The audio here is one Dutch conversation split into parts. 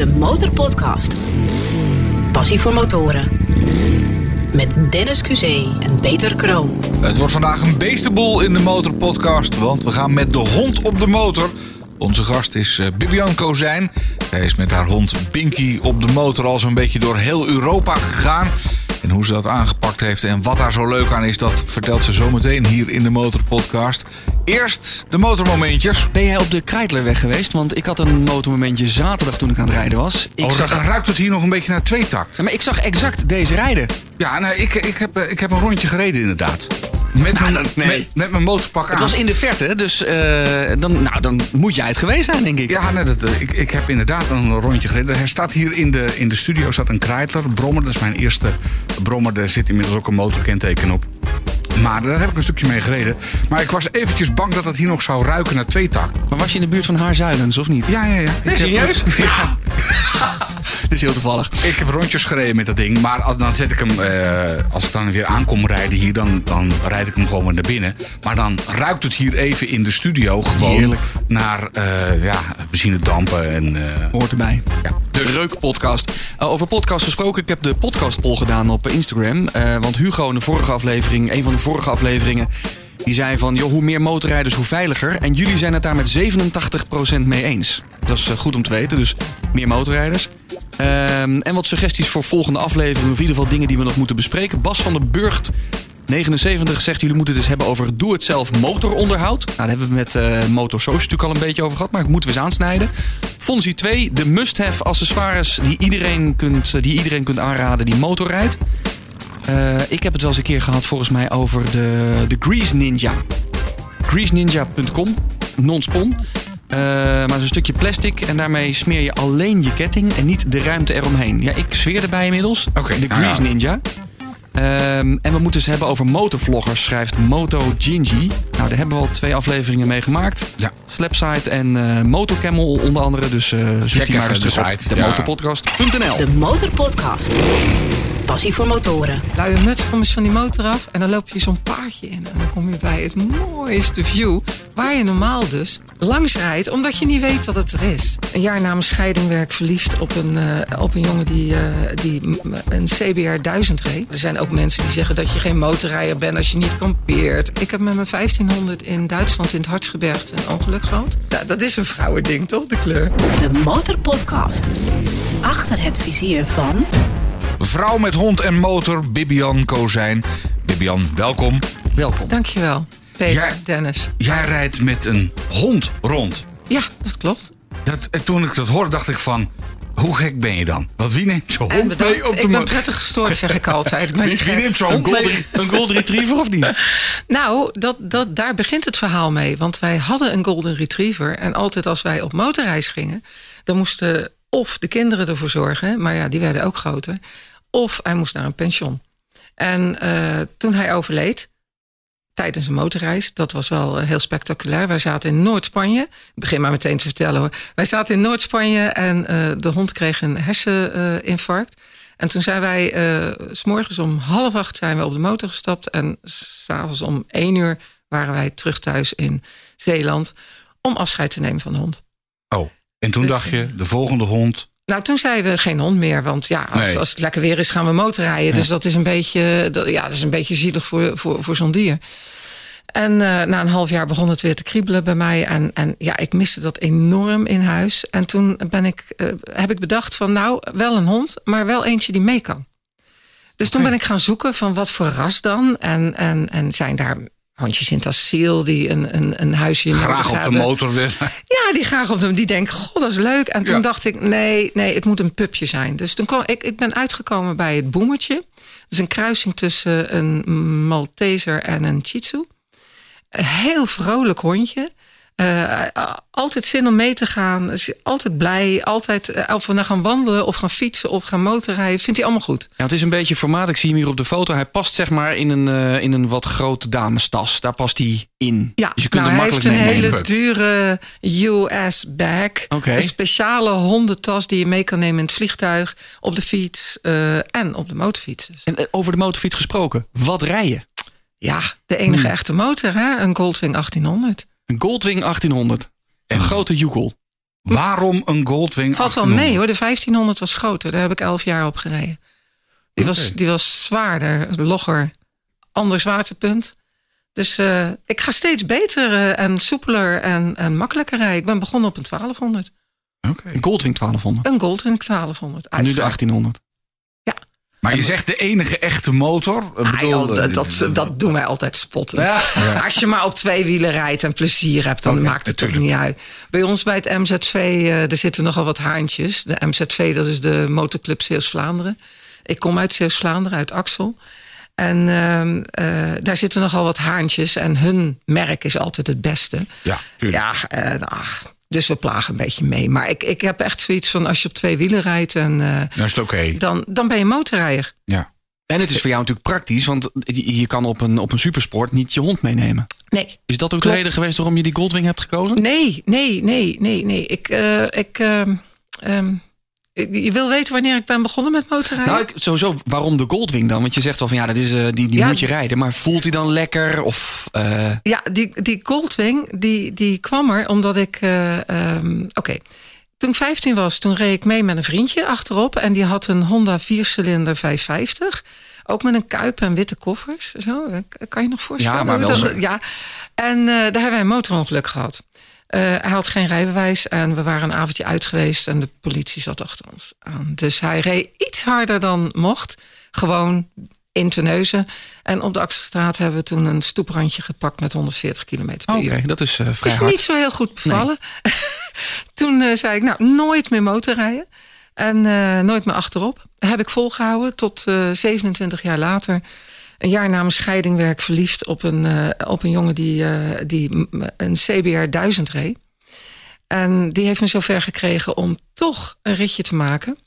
De Motorpodcast. Passie voor motoren. Met Dennis QC en Peter Kroon. Het wordt vandaag een beestenboel in de Motorpodcast, want we gaan met de hond op de motor. Onze gast is eh, Bibian Kozijn. Zij is met haar hond Pinky op de motor al zo'n beetje door heel Europa gegaan. En hoe ze dat aangepakt heeft en wat daar zo leuk aan is, dat vertelt ze zometeen hier in de Motorpodcast. Eerst de motormomentjes. Ben jij op de Kreidlerweg geweest? Want ik had een motormomentje zaterdag toen ik aan het rijden was. Ik, Oh, zag, dan ruikt het hier nog een beetje naar tweetakt. maar ik zag exact deze rijden. Ja, nou, ik, ik, heb, eh, ik heb een rondje gereden inderdaad. Met, mijn, dat- nee. met, met mijn motorpak aan. Het was in de verte, dus eh, dan, nou, dan moet jij het geweest zijn, denk ik. Ja, nee, dat, eh, ik, ik heb inderdaad een rondje gereden. Er staat hier in de, in de studio staat een Kreidler, Brommer. Dat is mijn eerste Brommer. Daar zit inmiddels ook een motorkenteken op. Maar daar heb ik een stukje mee gereden. Maar ik was eventjes bang dat het hier nog zou ruiken naar tweetakt. Maar was je in de buurt van Haarzuilens, of niet? Ja, ja, ja. Nee, heb- serieus? Ja. Dit is heel toevallig. Ik heb rondjes gereden met dat ding. Maar als, dan zet ik hem, eh, als ik dan weer aankom rijden hier, dan, dan rijd ik hem gewoon weer naar binnen. Maar dan ruikt het hier even in de studio gewoon Heerlijk. naar eh ja, benzinedampen en... eh, Hoort erbij. ja. Dus Reukpodcast. Uh, over podcast gesproken, ik heb de podcastpoll gedaan op Instagram. Eh, want Hugo in de vorige aflevering, een van de vorige afleveringen... die zei van, joh, hoe meer motorrijders, hoe veiliger. En jullie zijn het daar met 87% mee eens. Dat is eh, goed om te weten, dus meer motorrijders. Ehm, en wat suggesties voor volgende afleveringen... of in ieder geval dingen die we nog moeten bespreken. Bas van der Burgt 79 zegt, jullie moeten het eens hebben over doe-het-zelf motoronderhoud. Nou, daar hebben we met eh Motor natuurlijk al een beetje over gehad, maar ik moeten we eens aansnijden. Fonzie 2, de must-have accessoires die iedereen, kunt, die iedereen kunt aanraden die motorrijdt. Eh, ik heb het wel eens een keer gehad volgens mij over de, de Grease Ninja. GreaseNinja.com, non-spon. Eh, maar het is een stukje plastic en daarmee smeer je alleen je ketting en niet de ruimte eromheen. Ja, ik zweer erbij inmiddels. Oké, de nou ja. Grease Ninja. Ehm, en we moeten ze hebben over motovloggers, schrijft Moto Gingy. Nou, daar hebben we al twee afleveringen mee gemaakt. Ja. Slapside en eh Motocamel onder andere. Dus eh zoek Check die maar eens de op site, ja. demotorpodcast.nl. De Motorpodcast. Passie voor motoren. Luie muts, kom eens van die motor af en dan loop je zo'n paardje in. En dan kom je bij het mooiste view, waar je normaal dus langs rijdt, omdat je niet weet dat het er is. Een jaar na mijn scheiding werd ik verliefd op een, eh, op een jongen die, eh, die een CBR 1000 reed. Er zijn ook mensen die zeggen dat je geen motorrijder bent als je niet kampeert. Ik heb met mijn 1500 in Duitsland in het Hartsgebergte een ongeluk gehad. Ja, dat is een vrouwending toch, de kleur? De Motorpodcast. Achter het vizier van... Vrouw met hond en motor, Bibian Kozijn. Bibian, welkom. Welkom. Dankjewel, Peter. Dennis. Jij rijdt met een hond rond. Ja, dat klopt. Dat, en toen ik dat hoorde, dacht ik van... Hoe gek ben je dan? Want wie neemt zo'n hond bedankt. mee op de ik ben prettig gestoord, zeg ik altijd. Ik ben Wie, neemt zo'n golden, een golden retriever of niet? Nou, dat, dat, daar begint het verhaal mee. Want wij hadden een golden retriever. En altijd als wij op motorreis gingen... dan moesten of de kinderen ervoor zorgen... maar ja, die werden ook groter... of hij moest naar een pension. En eh, toen hij overleed... tijdens een motorreis, dat was wel eh, heel spectaculair. Wij zaten in Noord-Spanje. Ik begin maar meteen te vertellen hoor. Wij zaten in Noord-Spanje en eh, de hond kreeg een herseninfarct. En toen zijn wij, eh, s morgens om half acht zijn we op de motor gestapt. En s'avonds om één uur waren wij terug thuis in Zeeland. Om afscheid te nemen van de hond. Oh, en toen Dus, dacht je, de volgende hond... Nou, toen zeiden we geen hond meer. Want ja, als, Nee. als het lekker weer is, gaan we motorrijden. Dus dat is een beetje, dat, ja, dat is een beetje zielig voor, voor, voor zo'n dier. En eh, na een half jaar begon het weer te kriebelen bij mij. En, en ja, ik miste dat enorm in huis. En toen ben ik, eh, heb ik bedacht van nou, wel een hond, maar wel eentje die mee kan. Dus toen ben ik gaan zoeken van wat voor ras dan. En, en, en zijn daar hondjes in het asiel die een, een, een huisje Graag op de motor willen. Ja, die graag op de. Die denken, god, dat is leuk. En toen Ja. dacht ik, nee, nee, het moet een pupje zijn. Dus toen kwam ik, ik ben uitgekomen bij het boemertje. Dat is een kruising tussen een Malteser en een Shih Tzu. Een heel vrolijk hondje. Eh, altijd zin om mee te gaan. Is altijd blij. Altijd, eh, of we nou gaan wandelen of gaan fietsen of gaan motorrijden. Vindt hij allemaal goed. Ja, het is een beetje formaat. Ik zie hem hier op de foto. Hij past zeg maar in een, eh, in een wat grote damestas. Daar past hij in. Ja, dus je kunt nou, hem hij heeft een hele dure US bag. Een speciale hondentas die je mee kan nemen in het vliegtuig, op de fiets en op de motorfiets. Dus, En over de motorfiets gesproken. Wat rij je? ja, de enige Hmm. echte motor, hè? een Goldwing 1800. Een Goldwing 1800. Een grote Jukol. Waarom een Goldwing Valt wel 1800? mee hoor. De 1500 was groter. Daar heb ik elf jaar op gereden. Die, was, die was zwaarder, logger, ander zwaartepunt. Dus eh, ik ga steeds beter eh, en soepeler en, en makkelijker rijden. Ik ben begonnen op een 1200. Oké. Een Goldwing 1200. Een Goldwing 1200. En nu de uiteraard. 1800. Maar je zegt de enige echte motor. Ah, bedoel, joh, eh, dat, dat, dat doen wij altijd spottend. Ja. Als je maar op twee wielen rijdt en plezier hebt, dan Oké, maakt het toch natuurlijk. niet uit. Bij ons bij het MZV, eh, er zitten nogal wat haantjes. De MZV, dat is de motorclub Zeeuws-Vlaanderen. Ik kom uit Zeeuws-Vlaanderen, uit Axel. En ehm, eh, daar zitten nogal wat haantjes. En hun merk is altijd het beste. Ja, tuurlijk. Ja, eh, ach, dus we plagen een beetje mee. Maar ik, ik heb echt zoiets van, als je op twee wielen rijdt... En, eh, Dan is het oké. dan, dan ben je motorrijder. Ja. En het is voor jou natuurlijk praktisch, want je kan op een, op een supersport niet je hond meenemen. Nee, Is dat ook de reden geweest waarom je die Goldwing hebt gekozen? Nee, nee, nee, nee, nee. Ik, eh, ik, ehm, ehm, je wil weten wanneer ik ben begonnen met motorrijden? Nou, ik, sowieso, waarom de Goldwing dan? Want je zegt wel van ja, dat is, eh, die, die Ja. moet je rijden. Maar voelt hij dan lekker? Of, eh, Ja, die, die Goldwing, die, die kwam er omdat ik... eh, ehm, Oké, toen ik 15 was, toen reed ik mee met een vriendje achterop. En die had een Honda 4-cilinder 550. Ook met een kuip en witte koffers. Zo, kan je nog voorstellen? Ja, maar wel zo. Ja, en daar hebben wij een motorongeluk gehad. Eh, hij had geen rijbewijs en we waren een avondje uit geweest en de politie zat achter ons aan. Dus hij reed iets harder dan mocht. Gewoon in Terneuzen. En op de Axelstraat hebben we toen een stoeprandje gepakt met 140 km per Oké, uur. dat is eh, vrij Is hard. niet zo heel goed bevallen. toen eh, zei ik, nou, nooit meer motorrijden. En nooit meer achterop. Heb ik volgehouden tot eh, 27 jaar later. Een jaar na mijn scheiding werd ik verliefd op een, eh, op een jongen die, eh, die een CBR 1000 reed. En die heeft me zover gekregen om toch een ritje te maken.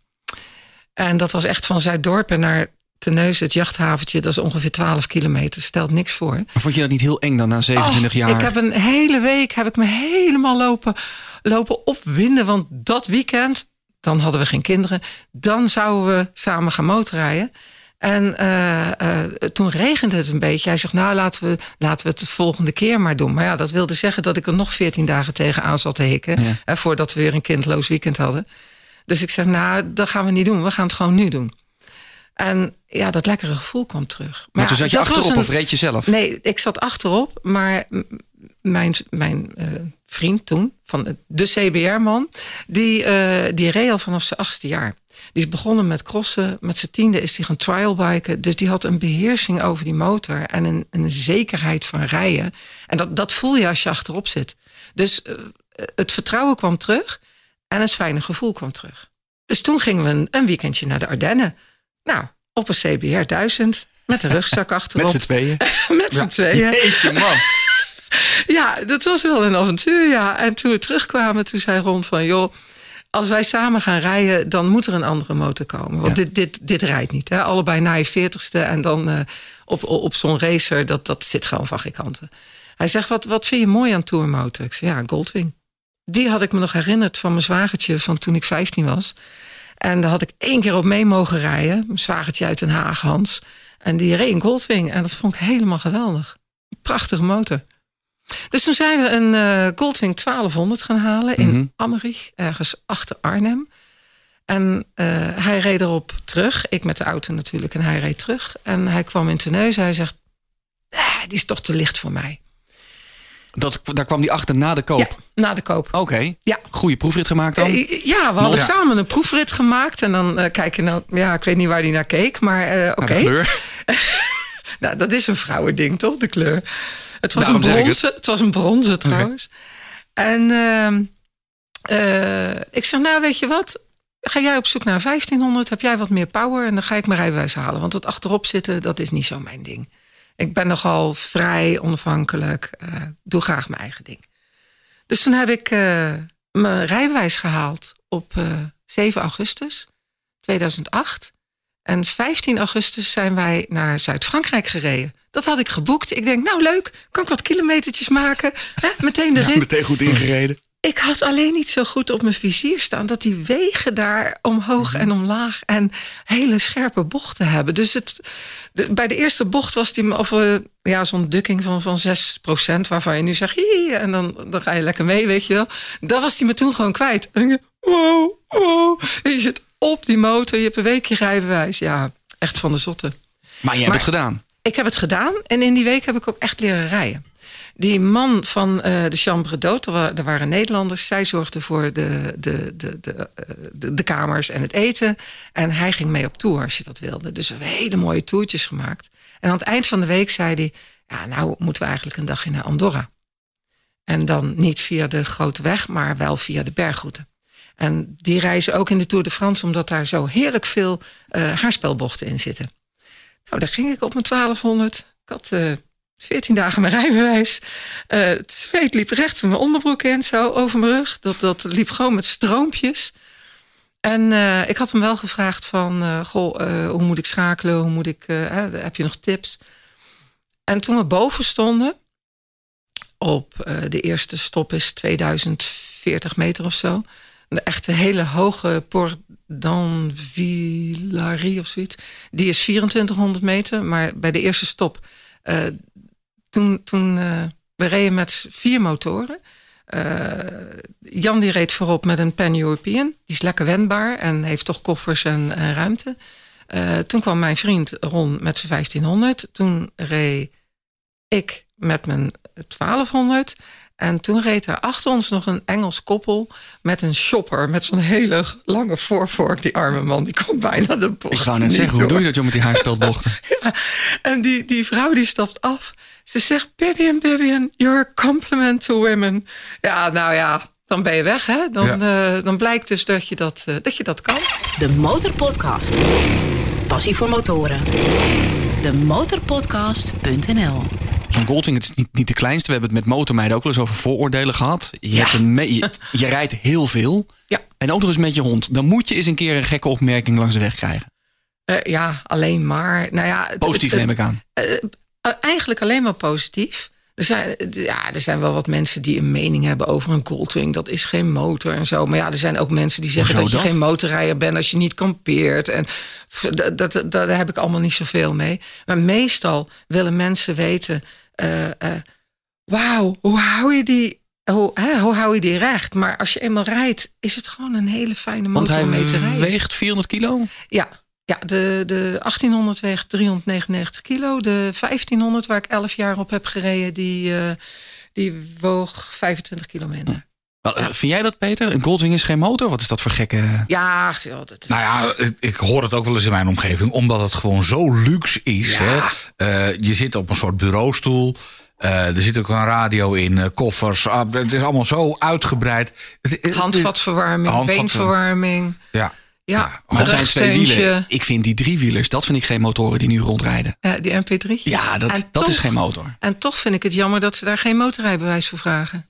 En dat was echt van Zuiddorpen naar Terneuzen, het jachthaventje. Dat is ongeveer 12 kilometer. Stelt niks voor. Maar vond je dat niet heel eng dan na 27 Och, jaar? Ik heb een hele week heb ik me helemaal lopen, lopen opwinden. Want dat weekend, dan hadden we geen kinderen. Dan zouden we samen gaan motorrijden. En eh, eh, toen regende het een beetje. Hij zegt, nou laten we, laten we het de volgende keer maar doen. Maar ja, dat wilde zeggen dat ik er nog 14 dagen tegenaan zat te hikken. Ja. eh, voordat we weer een kindloos weekend hadden. Dus ik zeg, nou, dat gaan we niet doen. We gaan het gewoon nu doen. En ja, dat lekkere gevoel kwam terug. maar toen zat je achterop een- of reed je zelf? Nee, ik zat achterop, maar mijn, mijn eh, vriend toen, van de CBR-man, die, eh, die reed al vanaf zijn achtste jaar. Die is begonnen met crossen, met zijn tiende is hij gaan trialbiken. Dus die had een beheersing over die motor en een, een zekerheid van rijden. En dat, dat voel je als je achterop zit. Dus eh, het vertrouwen kwam terug en het fijne gevoel kwam terug. Dus toen gingen we een, een weekendje naar de Ardennen. Nou, op een CBR 1000 met een rugzak achterop. Met z'n tweeën? Met z'n tweeën. Jeetje man. Ja, dat was wel een avontuur, ja. En toen we terugkwamen, toen zei Ron van... joh, als wij samen gaan rijden, dan moet er een andere motor komen. Want Ja. dit, dit, dit rijdt niet. Hè? Allebei na je veertigste en dan eh, op, op, zo'n racer, dat, dat zit gewoon van geen kanten. Hij zegt, wat, wat vind je mooi aan Tourmotor? Ik zeg, ja, Goldwing. Die had ik me nog herinnerd van mijn zwagertje van toen ik 15 was. En daar had ik één keer op mee mogen rijden. Mijn zwagertje uit Den Haag, Hans. En die reed een Goldwing. En dat vond ik helemaal geweldig. Prachtige motor. Dus toen zijn we een eh, Goldwing 1200 gaan halen in Mhm. Ammerich, ergens achter Arnhem. En eh, hij reed erop terug. Ik met de auto natuurlijk. En hij reed terug. En hij kwam in Terneuzen. Hij zegt, ah, die is toch te licht voor mij. Dat, daar kwam die achter na de koop. Ja, na de koop. Oké. Ja. Goede proefrit gemaakt dan? Ja, we hadden samen een proefrit gemaakt. En dan eh, kijk je nou, ja, ik weet niet waar hij naar keek, maar oké. Kleur? Nou, dat is een vrouwending, toch? De kleur. Het was Daarom een bronzen. Het. was een bronzen trouwens. En ehm, eh, ik zeg, nou, weet je wat? Ga jij op zoek naar een 1500? Heb jij wat meer power? En dan ga ik mijn rijbewijs halen. Want het achterop zitten, dat is niet zo mijn ding. Ik ben nogal vrij, onafhankelijk. eh, doe graag mijn eigen ding. Dus toen heb ik eh, mijn rijbewijs gehaald op eh, 7 augustus 2008. En 15 augustus zijn wij naar Zuid-Frankrijk gereden. Dat had ik geboekt. Ik denk, nou leuk, kan ik wat kilometertjes maken? Hè, meteen erin. Meteen goed ingereden. ik had alleen niet zo goed op mijn vizier staan dat die wegen daar omhoog en omlaag en hele scherpe bochten hebben. Dus het, bij de eerste bocht was die of uh, ja, zo'n dukking van, van 6%, waarvan je nu zegt, Hie, en dan, dan ga je lekker mee, weet je wel. Dat was die me toen gewoon kwijt. En je, wow, wow. En je zit op die motor, je hebt een weekje rijbewijs. Ja, echt van de zotte. Maar je hebt het gedaan. Ik heb het gedaan en in die week heb ik ook echt leren rijden. Die man van uh, de Chambre d'Hôte, er waren Nederlanders. Zij zorgde voor de, de, de, de, de, de, kamers en het eten. En hij ging mee op tour als je dat wilde. Dus we hebben hele mooie toertjes gemaakt. En aan het eind van de week zei hij... ja, nou moeten we eigenlijk een dagje naar Andorra. En dan niet via de grote weg, maar wel via de bergroute. En die reizen ook in de Tour de France... omdat daar zo heerlijk veel uh, haarspelbochten in zitten. Nou, daar ging ik op mijn 1200. Ik had... Uh, 14 dagen mijn rijbewijs. Uh, het zweet liep recht van mijn onderbroek in, zo over mijn rug. Dat, dat liep gewoon met stroompjes. En uh, ik had hem wel gevraagd van, goh, hoe moet ik schakelen? Hoe moet ik, heb je nog tips? En toen we boven stonden, op de eerste stop is 2040 meter of zo. De echte hele hoge Port d'Anvillary of zoiets. Die is 2400 meter, maar bij de eerste stop toen, toen uh, we reden met vier motoren. Uh, Jan die reed voorop met een Pan-European. Die is lekker wendbaar en heeft toch koffers en, en ruimte. Toen kwam mijn vriend Ron met zijn 1500. Toen reed ik met mijn 1200. En toen reed er achter ons nog een Engels koppel met een shopper. Met zo'n hele lange voorvork. Die arme man, die komt bijna de bocht. Ik ga net zeggen, hoe doe je dat je met die haarspeldbochten? ja, en die, die vrouw die stapt af. Ze zegt, Bibian, Bibian, you're a compliment to women. Ja, nou ja, dan ben je weg. Hè? Dan, ja. uh, dan blijkt dus dat je dat, uh, dat je dat kan. De Motorpodcast. Passie voor motoren. De motorpodcast.nl Zo'n Goldwing, het is niet, niet de kleinste. We hebben het met motormeiden ook wel eens over vooroordelen gehad. Je, ja. hebt een je, je, rijdt heel veel. Ja. En ook nog eens met je hond. Dan moet je eens een keer een gekke opmerking langs de weg krijgen. Uh, ja, alleen maar. Nou ja, Positief neem ik aan. eigenlijk alleen maar positief. Er zijn, ja, er zijn wel wat mensen die een mening hebben over een Goldwing. Dat is geen motor en zo. Maar ja, er zijn ook mensen die zeggen dat je dat? geen motorrijder bent als je niet kampeert. En dat, dat, dat, daar heb ik allemaal niet zoveel mee. Maar meestal willen mensen weten: uh, uh, wauw, hoe hou je die? Hoe, hè, hoe hou je die recht? Maar als je eenmaal rijdt, is het gewoon een hele fijne motor om mee te rijden. weegt 400 kilo? Ja, ja, de, de 1800 weegt 399 kilo. De 1500, waar ik 11 jaar op heb gereden, die, uh, die woog 25 kilo minder. Ja. Vind jij dat, Peter? Een Goldwing is geen motor? Wat is dat voor gekke... Ja, dat... Nou ja, ik hoor het ook wel eens in mijn omgeving. Omdat het gewoon zo luxe is. Ja. Hè? Uh, je zit op een soort bureaustoel. Uh, er zit ook een radio in, uh, koffers. Uh, het is allemaal zo uitgebreid. Handvatverwarming, handvat... beenverwarming. Ja. Ja, maar dat zijn twee wielen. Ik vind die driewielers, dat vind ik geen motoren die nu rondrijden. Ja, die MP3. Ja, dat, dat toch, is geen motor. En toch vind ik het jammer dat ze daar geen motorrijbewijs voor vragen.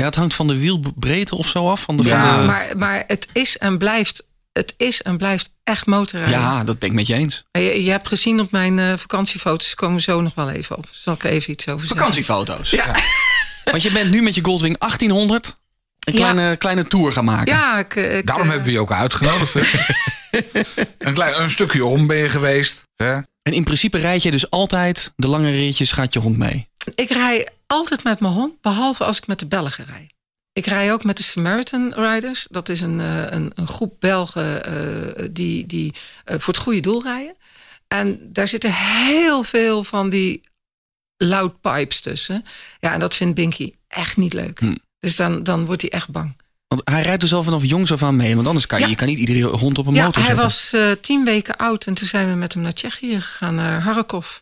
Ja, het hangt van de wielbreedte of zo af. Van de, ja, van de... Maar, maar het is en blijft het is en blijft echt motorrijden. Ja, dat ben ik met je eens. Je, je hebt gezien op mijn uh, vakantiefoto's, komen zo nog wel even op. Zal ik even iets over zeggen? Vakantiefoto's? Ja. ja. Want je bent nu met je Goldwing 1800 een kleine, ja. kleine tour gaan maken. Ja, ik, ik, Daarom uh, hebben we je ook uitgenodigd. een, klein, een stukje om ben je geweest. Hè? En in principe rijd je dus altijd de lange ritjes, gaat je hond mee? Ik rij altijd met mijn hond, behalve als ik met de Belgen rijd. Ik rij ook met de Samaritan Riders. Dat is een, een, een groep Belgen uh, die, die uh, voor het goede doel rijden. En daar zitten heel veel van die loud pipes tussen. Ja, en dat vindt Binky echt niet leuk. Hm. Dus dan, dan wordt hij echt bang. Want hij rijdt dus al vanaf jongs af aan mee. Want anders kan je, ja. je kan niet iedere hond op een ja, motor hij zetten. was uh, tien weken oud. En toen zijn we met hem naar Tsjechië gegaan. Naar Harkov.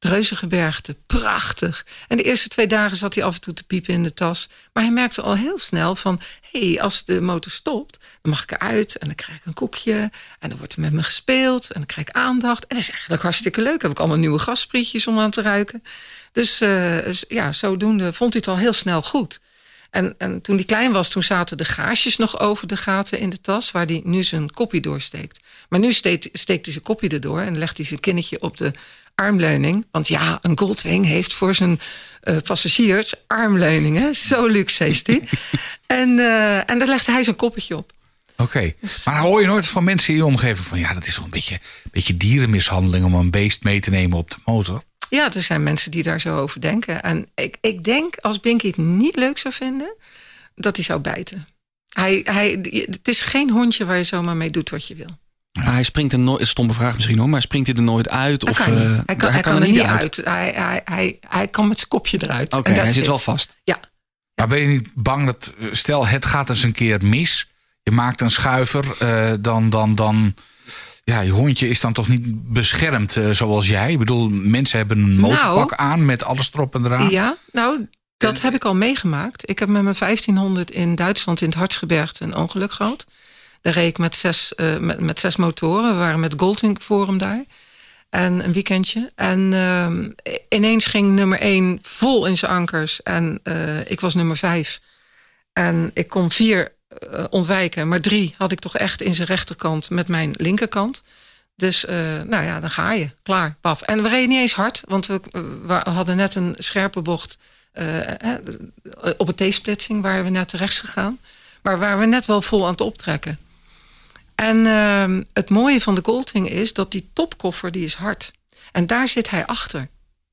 Dreuzengebergte. Prachtig. En de eerste twee dagen zat hij af en toe te piepen in de tas. Maar hij merkte al heel snel van... hé, hey, als de motor stopt, dan mag ik eruit. En dan krijg ik een koekje. En dan wordt er met me gespeeld. En dan krijg ik aandacht. En dat is eigenlijk hartstikke leuk. Heb ik allemaal nieuwe gasprietjes om aan te ruiken. Dus uh, ja, zodoende vond hij het al heel snel goed. En, en toen hij klein was, toen zaten de gaasjes nog over de gaten in de tas... waar hij nu zijn koppie doorsteekt. Maar nu steekt, steekt hij zijn koppie erdoor... en legt hij zijn kinnetje op de armleuning. Want ja, een Goldwing heeft voor zijn uh, passagiers armleuningen. Zo luxe is die. en, uh, en daar legde hij zijn koppetje op. Oké, dus, maar hoor je nooit van mensen in je omgeving van... ja, dat is toch een beetje, beetje dierenmishandeling om een beest mee te nemen op de motor? Ja, er zijn mensen die daar zo over denken. En ik, ik denk, als Binky het niet leuk zou vinden... dat hij zou bijten. Hij, hij, het is geen hondje waar je zomaar mee doet wat je wil. Hij springt er nooit, stomme vraag misschien hoor, maar springt hij er nooit uit? Of, kan uh, hij kan, hij kan, er niet uit. Hij, hij, hij, hij kan met zijn kopje eruit. Oké, hij zit wel vast. Ja. Maar ben je niet bang dat, stel het gaat eens een keer mis, je maakt een schuiver, uh, dan, dan, dan, ja, je hondje is dan toch niet beschermd uh, zoals jij? Ik bedoel, mensen hebben een motorpak nou, aan met alles erop en eraan. Ja, nou, dat heb ik al meegemaakt. Ik heb met mijn 1500 in Duitsland in het Hartsgebergte een ongeluk gehad. Daar reed ik met zes, uh, met, met zes motoren. We waren met Goldwing Forum daar. En een weekendje. En uh, ineens ging nummer één vol in zijn ankers. En uh, ik was nummer vijf. En ik kon vier uh, ontwijken. Maar drie had ik toch echt in zijn rechterkant met mijn linkerkant. Dus nou ja, dan ga je. Klaar, paf. En we reden niet eens hard. Want we, we hadden net een scherpe bocht op een T-splitsing. Waar we net terecht gegaan. Maar waar we net wel vol aan het optrekken. En uh, het mooie van de Goldwing is dat die topkoffer die is hard. En daar zit hij achter.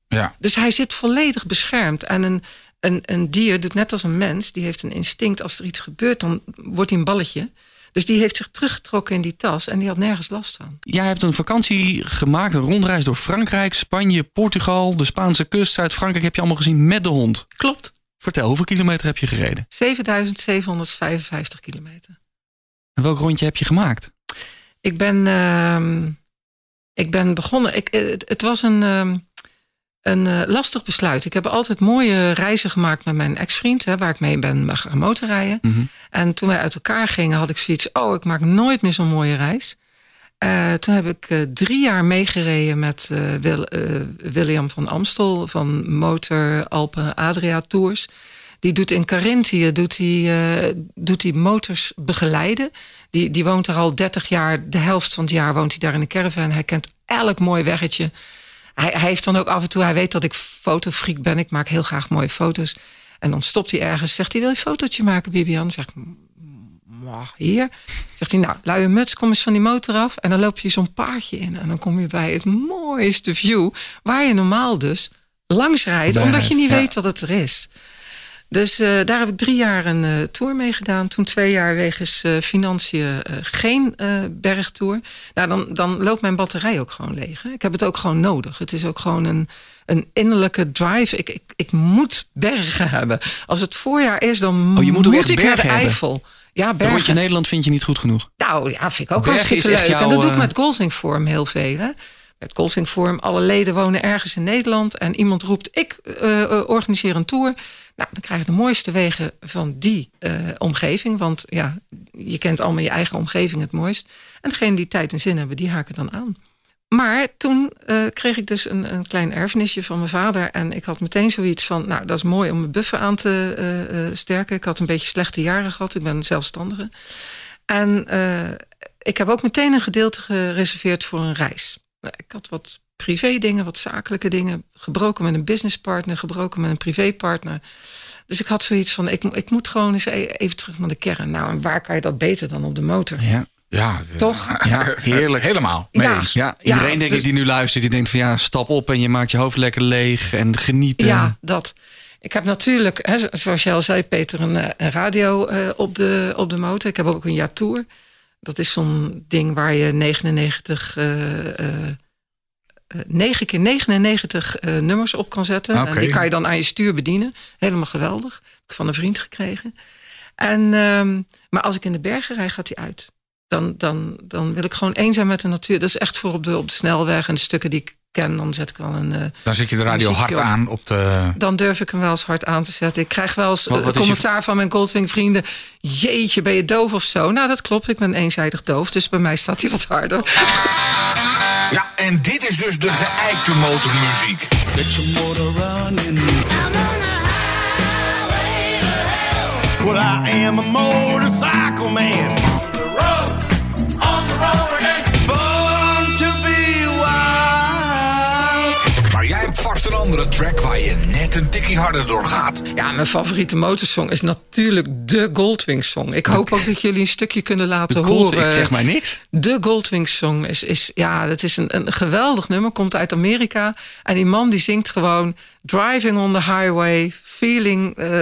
Ja. Dus hij zit volledig beschermd. En een, een, een dier doet net als een mens. Die heeft een instinct. Als er iets gebeurt, dan wordt hij een balletje. Dus die heeft zich teruggetrokken in die tas. En die had nergens last van. Jij hebt een vakantie gemaakt. Een rondreis door Frankrijk, Spanje, Portugal. De Spaanse kust, Zuid-Frankrijk. Heb je allemaal gezien met de hond. Klopt. Vertel, hoeveel kilometer heb je gereden? 7755 kilometer. En welk rondje heb je gemaakt? Ik ben, uh, ik ben begonnen. Ik, het, het was een, uh, een uh, lastig besluit. Ik heb altijd mooie reizen gemaakt met mijn ex-vriend, waar ik mee ben gaan motorrijden. Mm -hmm. En toen wij uit elkaar gingen, had ik zoiets: oh, ik maak nooit meer zo'n mooie reis. Uh, toen heb ik drie jaar meegereden met Wil, William van Amstel van Motor Alpen Adria Tours. Die doet in Carinthië doet hij, doet hij motors begeleiden. Die, die woont er al 30 jaar, de helft van het jaar woont hij daar in een caravan. Hij kent elk mooi weggetje. Hij, hij heeft dan ook af en toe, hij weet dat ik fotofreak ben. Ik maak heel graag mooie foto's. En dan stopt hij ergens, zegt hij, wil je een fotootje maken, Bibian? Zeg ik, hier. Zegt hij, nou, luie muts, kom eens van die motor af. En dan loop je zo'n paardje in. En dan kom je bij het mooiste view. Waar je normaal dus langs rijdt. Omdat je niet ja. weet dat het er is. Dus uh, daar heb ik drie jaar een uh, tour mee gedaan. Toen twee jaar wegens uh, financiën geen bergtour. Nou, dan, dan loopt mijn batterij ook gewoon leeg. Hè? Ik heb het ook gewoon nodig. Het is ook gewoon een, een innerlijke drive. Ik, ik, ik moet bergen hebben. Als het voorjaar is, dan oh, je moet, moet ik naar de Eifel. Hebben. Ja, bergen. Rondje Nederland vind je niet goed genoeg? Nou ja, vind ik ook Bergen hartstikke leuk. Jouw, en dat doe ik met Golsing Forum heel veel. Hè? Het Golsing Forum, alle leden wonen ergens in Nederland. En iemand roept, ik uh, organiseer een tour. Nou, dan krijg je de mooiste wegen van die uh, omgeving. Want ja, je kent allemaal je eigen omgeving het mooist. En degene die tijd en zin hebben, die haken dan aan. Maar toen kreeg ik dus een, een klein erfenisje van mijn vader. En ik had meteen zoiets van, nou, dat is mooi om mijn buffer aan te sterken. Ik had een beetje slechte jaren gehad. Ik ben zelfstandige. En ik heb ook meteen een gedeelte gereserveerd voor een reis. Nou, ik had wat privé dingen, wat zakelijke dingen. Gebroken met een businesspartner, gebroken met een privépartner. Dus ik had zoiets van, ik, ik moet gewoon eens e-, even terug naar de kern. Nou, en waar kan je dat beter dan op de motor? Ja. Ja, toch? Ja, heerlijk. Helemaal. Ja. ja. iedereen ja, denk dus, ik die nu luistert, die denkt van ja, stap op en je maakt je hoofd lekker leeg en genieten. Ja, dat. Ik heb natuurlijk, hè, zoals jij al zei, Peter, een, een radio uh, op, de, op de motor. Ik heb ook een jaar tour. Dat is zo'n ding waar je 99, uh, uh, 9 keer 99 uh, nummers op kan zetten. Okay. En die kan je dan aan je stuur bedienen. Helemaal geweldig. Heb ik van een vriend gekregen. En, um, maar als ik in de bergen rijd, gaat hij uit. Dan, dan, dan wil ik gewoon één zijn met de natuur. Dat is echt voor op de, op de snelweg en de stukken die ik ken. Dan zet ik wel een. Uh, dan zet je de radio hard op. aan op de. Dan durf ik hem wel eens hard aan te zetten. Ik krijg wel eens wat, wat commentaar je... van mijn Goldwing vrienden. Jeetje, ben je doof of zo? Nou, dat klopt. Ik ben eenzijdig doof. Dus bij mij staat hij wat harder. Ja, en dit is dus de geëikte motormuziek. Get your motor running. I'm on a highway to hell. Well, I am a motorcycle man. Andere track waar je net een tikkie harder door gaat. Ja, mijn favoriete motorsong is natuurlijk de Goldwing Song. Ik hoop ook dat jullie een stukje kunnen laten horen. Ik zeg maar niks. De Goldwing Song is, is, ja, dat is een, een geweldig nummer. Komt uit Amerika. En die man die zingt gewoon... Driving on the highway, feeling... Uh,